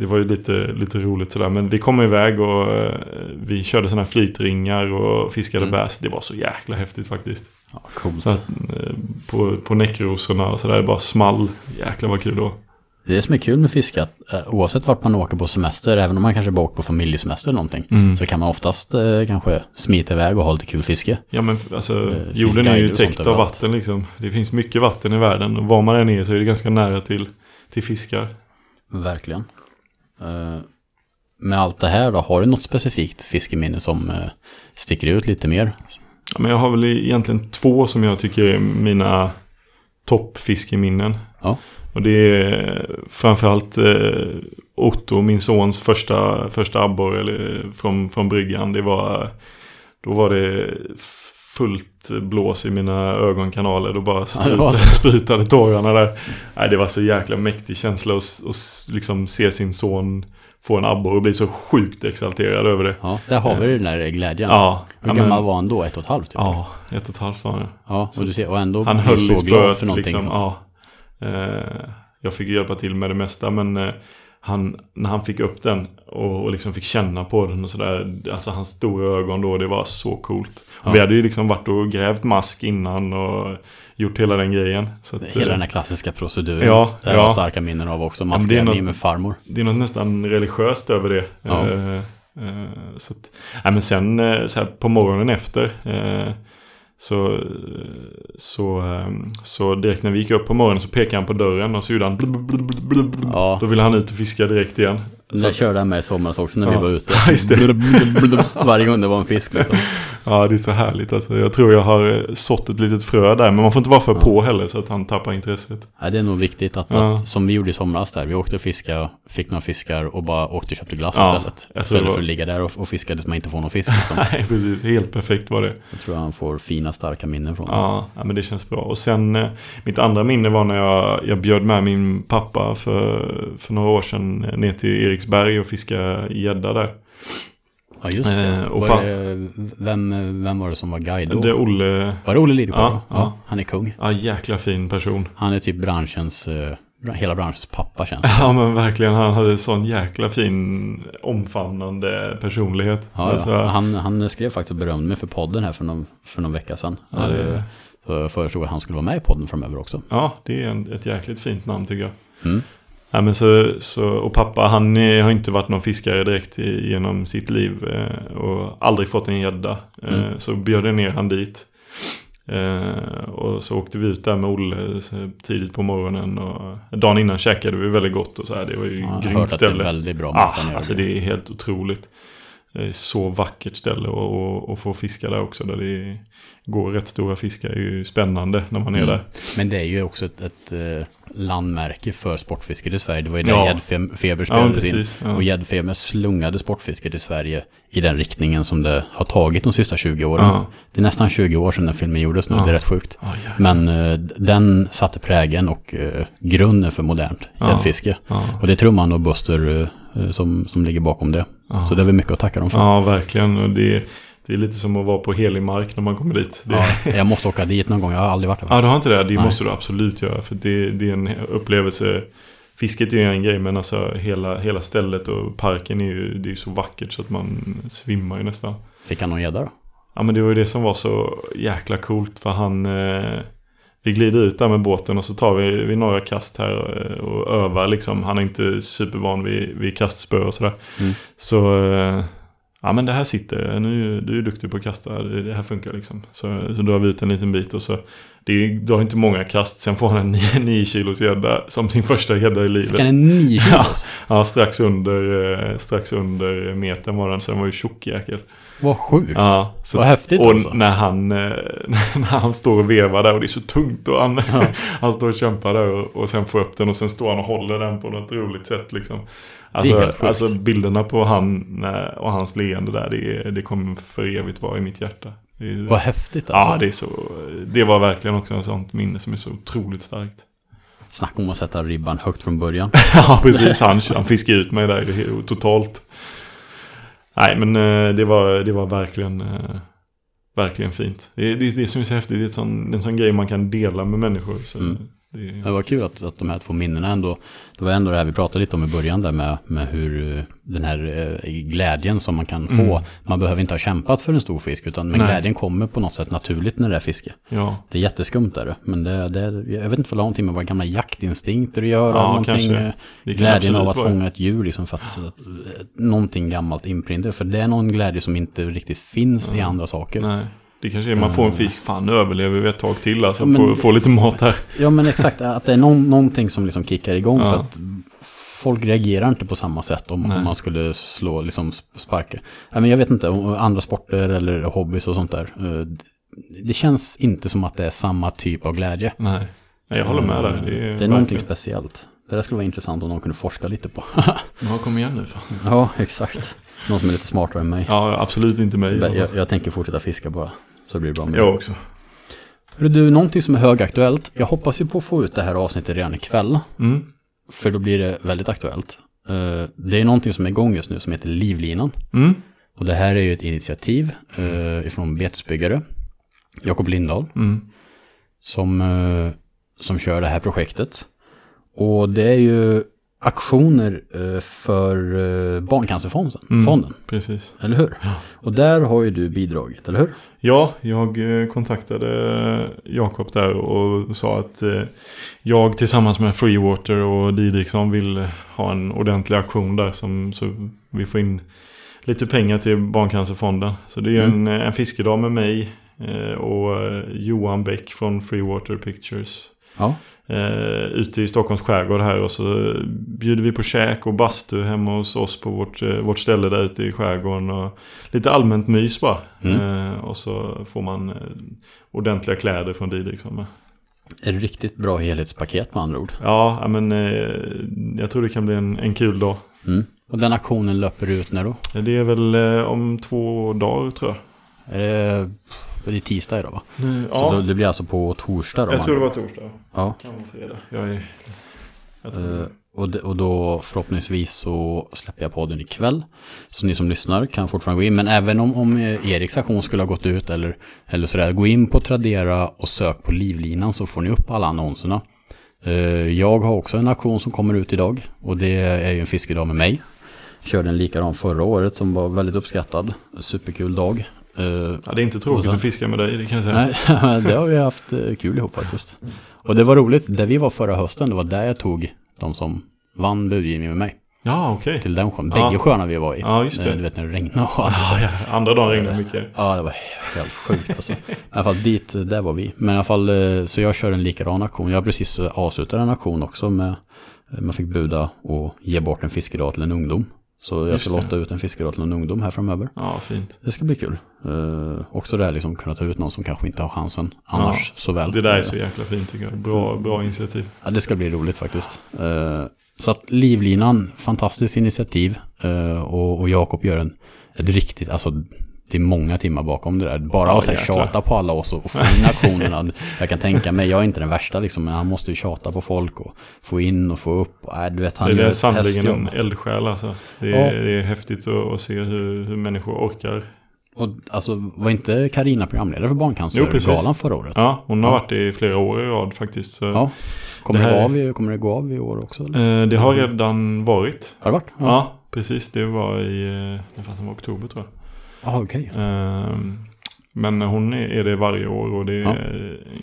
det var ju lite, lite roligt sådär. Men vi kom iväg och eh, vi körde sådana här flytringar och fiskade Mm. bass. Det var så jäkla häftigt faktiskt. Ja, coolt. Så att, eh, på, på näckrosorna och sådär, det bara small. Jäklar vad kul då. Det är det som är kul med fiske, att eh, oavsett vart man åker på semester, även om man kanske bara åker på familjesemester eller någonting, Mm. så kan man oftast eh, kanske smita iväg och ha lite kul fiske. Ja men alltså, Eh, jorden är ju täckt av vatten liksom. Det finns mycket vatten i världen. Och var man än är så är det ganska nära till, till fiskar. Verkligen. Eh, med allt det här då, har du något specifikt fiskeminne som eh, sticker ut lite mer? Ja, men jag har väl egentligen två som jag tycker är mina toppfiskeminnen. Ja. Och det är framförallt eh, Otto, min sons första, första abborre från, från bryggan. Det var, då var det fullt blås i mina ögonkanaler. Då bara Ja, sprutade, sprutade tårarna där. Nej, det var så jäkla mäktig känsla att att liksom se sin son få en abborre och bli så sjukt exalterad över det. Ja, där har vi den där glädjen. Ja, Hur gammal men- var han då? Ett och ett halvt? Typ. Ja, ett och ett halvt var han. ja och, du ser, och ändå Han höll så glad spöet för någonting. liksom. Ja. Eh, jag fick hjälpa till med det mesta men eh, han, när han fick upp den och, och liksom fick känna på den och sådär. Alltså hans stora ögon då, det var så coolt. Ja. Vi hade ju liksom varit och grävt mask innan och gjort hela den grejen. Så att, Hela eh, den här klassiska proceduren. Ja, det har ja. starka minnen av också. I med farmor. det är något nästan religiöst över det. Ja. Eh, eh, så att, nej, men sen eh, så här på morgonen efter eh, så, så, eh, så direkt när vi gick upp på morgonen så pekade han på dörren och så gjorde han blub, blub, blub, blub, blub. Ja. Då ville han ut och fiska direkt igen. Det att, körde han med i somras också när vi Ja. var ute. [LAUGHS] Ja. Varje gång det var en fisk liksom. [LAUGHS] ja, det är så härligt. Alltså, jag tror jag har eh, sått ett litet frö där. Men man får inte vara för Ja. på heller så att han tappar intresset. Ja, det är nog viktigt att, Ja. att, som vi gjorde i somras där, vi åkte och fiskade, fick några fiskar och bara åkte och köpte glass Ja, istället. jag Istället var- för att ligga där och, och fiska tills man inte får någon fisk. Liksom. [LAUGHS] Nej, precis. Helt perfekt var det. Jag tror han får fina starka minnen från det. Ja, ja, men det känns bra. Och sen, eh, mitt andra minne var när jag, jag bjöd med min pappa för, för några år sedan eh, ner till Eriksberg och fiska gädda där. Ja, just det. Eh, var det vem, vem var det som var guide då? Det är Olle, Var det Olle Lidegård? Ja, då? ja. Han är kung. ja jäkla fin person. Han är typ branschens, eh, hela branschens pappa känns det. Ja men verkligen, han hade sån jäkla fin omfamnande personlighet. Ja, Alltså, ja. Han, han skrev faktiskt och berömde mig för podden här för någon, för någon vecka sedan. Ja, det- Eh, Så jag föreslog att han skulle vara med i podden framöver också. ja, det är en, ett jäkligt fint namn tycker jag. Mm. Ja, men så, så, och pappa han eh, har inte varit någon fiskare direkt i, genom sitt liv eh, och aldrig fått en gädda. Eh, Mm. Så bjöd jag ner han dit. Och så åkte vi ut där med Olle tidigt på morgonen och dagen innan käkade vi väldigt gott och så här. Det var ju Ja, grymt att det är ställe. väldigt bra Ah, alltså det är helt otroligt. Är så vackert ställe och, och, och få fiska där också. Där det går rätt stora fiskar är ju spännande när man är Mm. där. Men det är ju också ett, ett eh, landmärke för sportfisket i Sverige. Det var ju där Ja. gäddfeber Ja, spelades in. precis. Ja. Och gäddfeber slungade sportfisket i Sverige i den riktningen som det har tagit de sista 20 åren. Ja. Det är nästan 20 år sedan den filmen gjordes nu, Ja. det är rätt sjukt. Ja. Men eh, den satte prägen och eh, grunden för modernt Ja. gäddfiske. ja. Och det är Trumman och Buster eh, som, som ligger bakom det. Ja. Så det är väl mycket att tacka dem för. Ja, verkligen. Det, det är lite som att vara på helig mark när man kommer dit. Det, ja. Ja, jag måste åka dit någon gång, jag har aldrig varit där. [LAUGHS] du har inte det? Det Nej. måste du absolut göra. För det, det är en upplevelse. Fisket är ju en grej, men alltså hela, hela stället och parken är ju, det är ju så vackert så att man svimmar ju nästan. Fick han någon gädda då? Ja, men det var ju det som var så jäkla coolt. För han... Eh, vi glider ut där med båten och så tar vi, vi några kast här eh, och övar liksom. Han är inte supervan vid, vid kastspö och sådär. Mm. Så... Eh, ja men det här sitter, nu, du är duktig på att kasta, det, här funkar liksom. Så, så drar vi ut en liten bit och så det är, du har inte många kast. Sen får han en 9, 9 kilos gädda som sin första gädda i livet. Fick han en 9 [LAUGHS] kilos? Ja, strax under, eh, strax under metern var den. Så den var ju tjock jäkel. Vad sjukt. Ja, så, Vad häftigt Och alltså. när han, eh, [LAUGHS] när han står och vevar där och det är så tungt och han, [LAUGHS] han står och kämpar där och, och sen får upp den och sen står han och håller den på något roligt sätt liksom. Alltså, helt sjukt. alltså bilderna på han eh, och hans leende där, det, det kommer för evigt vara i mitt hjärta. Det är, Vad häftigt alltså. Ja, det är så, det var verkligen också en sånt minne som är så otroligt starkt. Snacka om att sätta ribban högt från början. [LAUGHS] Ja, precis. Han, han fiskade ut mig där totalt. Nej, men eh, det var, det var verkligen, eh, verkligen fint. Det, är- det, det som är så häftigt. Det är en sån, en sån grej man kan dela med människor. Så Mm det, Det var kul att, att de här två minnena ändå, det var ändå det här vi pratade lite om i början där med, med hur eh, den här eh, glädjen som man kan få, Mm. man behöver inte ha kämpat för en stor fisk, utan men Nej. glädjen kommer på något sätt naturligt när det är fiske. ja, Det är jätteskumt där, men det, det, jag vet inte vad det har någonting med våra gamla jaktinstinkter att göra, Ja, någonting, eh, glädjen av att vara. fånga ett djur liksom för att, eh, någonting gammalt inprintat, för det är någon glädje som inte riktigt finns i andra saker. Nej, det kanske är man får en fisk, fan överlever vi ett tag till alltså. Ja, men- på, få lite mat här. Ja men exakt, att det är någon, någonting som liksom kickar igång Ja. för att folk reagerar inte på samma sätt om, om man skulle slå, liksom sparka. Ja, men jag vet inte, andra sporter eller hobbys och sånt där. eh, det- Det känns inte som att det är samma typ av glädje. Nej, jag håller med där. Det är, verkligen- någonting speciellt. Det där skulle vara intressant om någon kunde forska lite på. [LAUGHS] Ja, kom igen nu fan. ja, exakt. Någon som är lite smartare än mig. Ja, absolut inte mig. Jag, jag tänker fortsätta fiska bara. Så blir det bra med Jag också. Hörru Du, någonting som är högaktuellt. Jag hoppas ju på att få ut det här avsnittet redan ikväll. Mm. För då blir det väldigt aktuellt. Eh, Det är någonting som är igång just nu som heter Livlinan. Mm. Och det här är ju ett initiativ eh, ifrån betesbyggare, Jakob Lindahl, Mm. som, eh, som kör det här projektet. Och det är ju aktioner eh, för eh, Barncancerfonden, Mm. fonden, Precis. eller hur? Och där har ju du bidragit, eller hur? Ja, jag eh, kontaktade Jakob där och sa att jag tillsammans med Freewater och Didriksson vill ha en ordentlig aktion där som, så vi får in lite pengar till Barncancerfonden. Så det är en, en fiskedag med mig och Johan Bäck från Freewater Pictures. Ja. Eh, ute i Stockholms skärgård här och så bjuder vi på käk och bastu hemma hos oss på vårt, eh, vårt ställe där ute i skärgården. Och lite allmänt mys bara. Mm. Eh, och så får man eh, ordentliga kläder från Didriksson med. Är det riktigt bra helhetspaket med andra ord? Ja, men eh, jag tror det kan bli en, en kul dag. Mm. Och den aktionen löper ut när då? Det är väl eh, om två dagar tror jag. Är det, det är tisdag idag va? Nu, Så då, det blir alltså på torsdag då? jag tror det var torsdag. Ja. Kan vara fredag. Jag är... Jag Eh, och, det, och då förhoppningsvis så släpper jag podden ikväll. Så ni som lyssnar kan fortfarande gå in. Men även om, om eh, Eriks aktion skulle ha gått ut eller, eller sådär. Gå in på Tradera och sök på Livlinan så får ni upp alla annonserna. Eh, jag har också en aktion som kommer ut idag. Och det är ju en fiskedag med mig. Körde en likadan förra året som var väldigt uppskattad. Superkul dag. Eh, Ja, det är inte tråkigt sen- att fiska med dig, det kan jag säga. Nej, [LAUGHS] det har vi haft eh, kul ihop faktiskt. Och det var roligt, där vi var förra hösten, det var där jag tog de som vann budgivningen med mig. Ja, okej. Till den sjön, Ja. bägge sjöarna vi var i. Ja, just det. Eh, Du vet när det regnade och allt. Ja, ja. Andra dagen regnade mycket. Ja, det var helt sjukt alltså. I alla fall dit, eh, där var vi. Men i alla fall, eh, så jag kör en likadan aktion. Jag har precis eh, avslutat en aktion också med, eh, man fick buda och ge bort en fiskedag till en ungdom. Så jag ska låta ut en fiskedag till en ungdom här framöver. Ja, fint. Det ska bli kul. Eh, också det här liksom kunna ta ut någon som kanske inte har chansen annars så väl. Det där är Eh, så jäkla fint tycker jag. Bra, bra initiativ. Ja, det ska bli roligt faktiskt. Eh, så att Livlinan, fantastiskt initiativ. Eh, och och Jakob gör en, ett riktigt, alltså det är många timmar bakom det där. Bara Ja, att jäklar. tjata på alla oss och, få in aktionerna. [LAUGHS] jag kan tänka mig, jag är inte den värsta liksom, men han måste ju tjata på folk och få in och få upp. Och, äh, du vet, han det är sannerligen en eldsjäl alltså. Det är, Ja. det är häftigt att, att se hur, hur människor orkar. Och alltså, var inte Karina programledare för. Barncancergalan förra året? Ja, hon har Ja. varit det i flera år i rad faktiskt. Ja. Kommer Det det, här- gå av i, kommer det gå av i år också? Eh, det har redan varit. Har det varit? Ja. precis. Det var i eh, det fanns som var oktober tror jag. Ja, okej. Ehm, men hon är det varje år och det är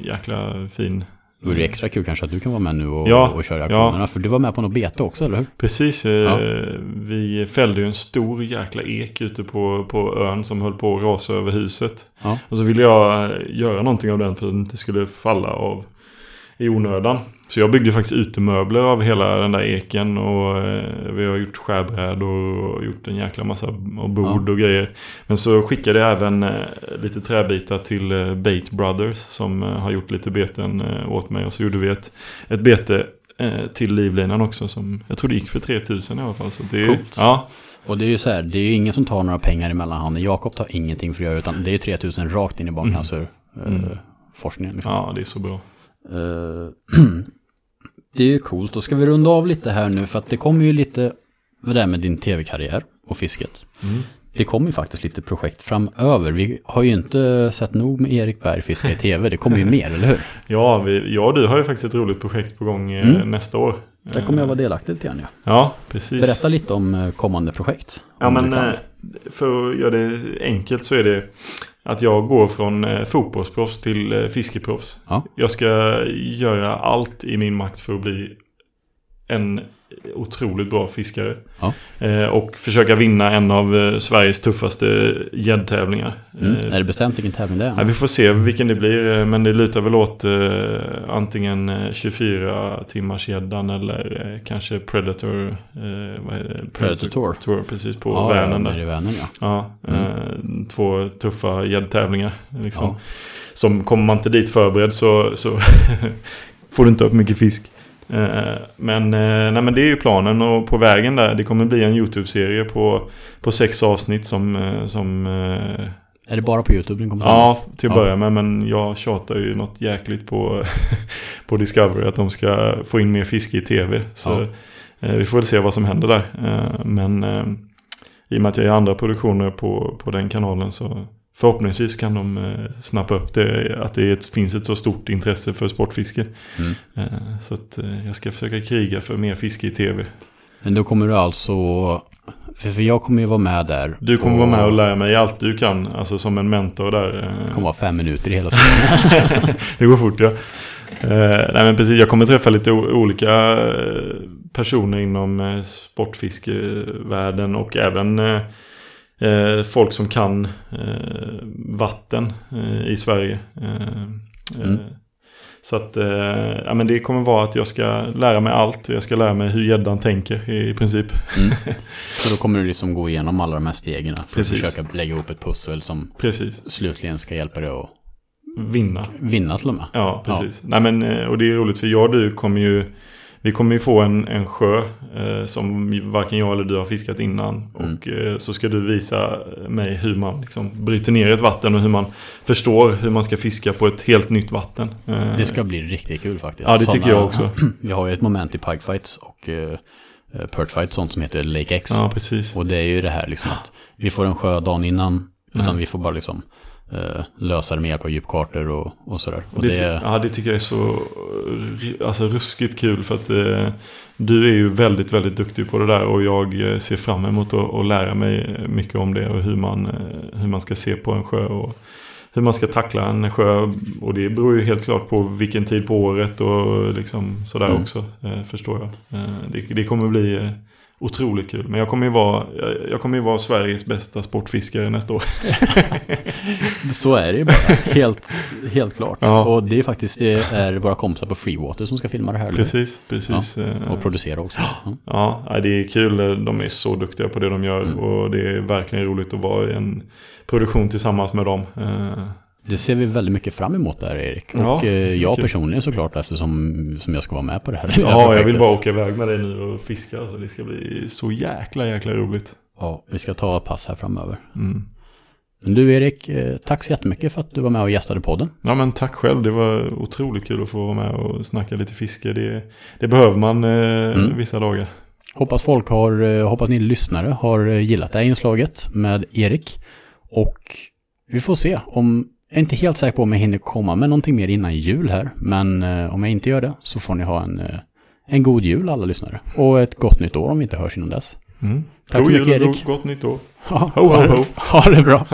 Ja. jäkla fin, Då är det extra kul kanske att du kan vara med nu och, Ja, och köra ja. aktionerna. För du var med på något bete också, eller hur? Precis, eh, Ja. vi fällde ju en stor jäkla ek ute på, på ön som höll på att rasa över huset. Ja. Och så ville jag göra någonting av den för att den inte skulle falla av i onödan. Så jag byggde faktiskt utemöbler av hela den där eken och eh, vi har gjort skärbrädor och gjort en jäkla massa och bord och grejer. Men så skickade jag även eh, lite träbitar till eh, Bait Brothers som har gjort lite beten åt mig. Och så gjorde vi ett, ett bete till livlinan också som jag tror det gick för 3000 i alla fall. Så det Coolt. Ja, Och det är ju så här, det är ju ingen som tar några pengar i mellanhanden. Jakob tar ingenting för att göra utan det är ju 3000 rakt in i barncancerforskningen. Mm. forskningen liksom. ja, det är så bra. [CLEARS THROAT] Eh, det är ju coolt. Då ska vi runda av lite här nu för att det kommer ju lite, det där med din tv-karriär och fisket. Mm. Det kommer ju faktiskt lite projekt framöver. Vi har ju inte sett nog med Erik Berg fiska i tv. Det kommer ju mer, eller hur? [LAUGHS] Ja, vi, ja, du har ju faktiskt ett roligt projekt på gång eh, Mm. nästa år. Där kommer jag vara delaktig lite grann. Ja. Ja, precis. Berätta lite om eh, kommande projekt. Ja, om men eh, för att göra det enkelt så är det att jag går från eh, fotbollsproffs till eh, fiskeproffs. Ja. Jag ska göra allt i min makt för att bli en otroligt bra fiskare. Ja. Eh, och försöka vinna en av eh, Sveriges tuffaste gäddtävlingar. Mm. Eh, Är det bestämt vilken tävling det är? Ja, vi får se vilken det blir, eh, men det lutar väl åt eh, antingen eh, 24 timmars gäddan eller eh, kanske Predator. Eh, det? Predator Tour. Tour precis på ja, Vänern där. Vänern ja. Ja, eh, två tuffa gäddtävlingar. Liksom. Ja. Som kommer man inte dit förberedd så, så [LAUGHS] får du inte upp mycket fisk. Eh, men, eh, nej, men det är ju planen och på vägen där, det kommer bli en YouTube-serie på, på sex avsnitt som, eh, som Är det bara på YouTube den kommer Ja, till att Ja. börja med. Men jag tjatar ju något jäkligt på, [LAUGHS] på Discovery att de ska få in mer fiske i tv. Så Ja. vi får väl se vad som händer där. Men i och med att jag gör andra produktioner på, på den kanalen så förhoppningsvis kan de eh, snappa upp det. Att det ett, finns ett så stort intresse för sportfiske. Mm. Eh, så att eh, jag ska försöka kriga för mer fiske i tv. Men då kommer du alltså... För, jag kommer ju vara med där. Du kommer vara med och lära mig allt du kan. Alltså som en mentor där. Det kommer vara fem minuter i hela säsongen. [LAUGHS] det går fort ja. Nej men precis, jag kommer träffa lite olika personer inom eh, sportfiskevärlden och även folk som kan eh, vatten eh, i Sverige. Eh, Mm. eh, Så att eh, ja, men det kommer vara att jag ska lära mig allt. Jag ska lära mig hur gäddan tänker i princip. Mm. [LAUGHS] Så då kommer du liksom gå igenom alla de här stegen för Precis. att försöka lägga ihop ett pussel som Precis. slutligen ska hjälpa dig att Vinna. vinna till och med. Ja, precis. Nej, men, eh, och det är roligt för jag och du kommer ju Vi kommer ju få en, en sjö eh, som varken jag eller du har fiskat innan. Mm. Och eh, så ska du visa mig hur man liksom bryter ner ett vatten och hur man förstår hur man ska fiska på ett helt nytt vatten. Eh, Det ska bli riktigt kul faktiskt. Ja, det tycker jag också. [CLEARS THROAT] Vi har ju ett moment i pikefights och uh, perchfights, sånt som heter Lake X. Ja, precis. Och det är ju det här liksom att vi får en sjö dagen innan, utan Mm. vi får bara liksom eh, lösa det med hjälp av djupkartor och, och sådär. Och Det, det, ja, det tycker jag är så alltså, ruskigt kul för att eh, du är ju väldigt, väldigt duktig på det där och jag eh, ser fram emot att, att lära mig mycket om det och hur man, eh, hur man ska se på en sjö och hur man ska tackla en sjö. Och det beror ju helt klart på vilken tid på året och liksom sådär Mm. också, eh, förstår jag. Det, det kommer bli otroligt kul. Men jag kommer ju vara, jag, kommer ju vara Sveriges bästa sportfiskare nästa år. [LAUGHS] Så är det ju bara, helt, helt klart. Ja. Och det är faktiskt det är våra kompisar på Freewater som ska filma det här. Precis, precis. eh, Och producera också. Ja. Ja, det är kul. De är så duktiga på det de gör. Mm. Och det är verkligen roligt att vara i en produktion tillsammans med dem. Det ser vi väldigt mycket fram emot där Erik. Ja, och eh, jag kul. personligen såklart eftersom som jag ska vara med på det här. [LAUGHS] Ja, jag vill bara åka iväg med dig nu och fiska. Så det ska bli så jäkla, jäkla roligt. Ja, vi ska ta pass här framöver. Mm. Men du Erik, eh, tack så jättemycket för att du var med och gästade podden. Ja, men tack själv. Det var otroligt kul att få vara med och snacka lite fiske. Det, det behöver man eh, Mm. vissa dagar. Hoppas folk har, eh, hoppas ni lyssnare har eh, gillat det här inslaget med Erik. Och vi får se om, är inte helt säker på om jag hinner komma med någonting mer innan jul här. Men eh, om jag inte gör det så får ni ha en, eh, en god jul alla lyssnare. Och ett gott nytt år om vi inte hörs innan dess. Mm. Tack God så mycket, jul och Erik. gott nytt år. Ja, Ho, ho, ho. [LAUGHS] Ha det bra.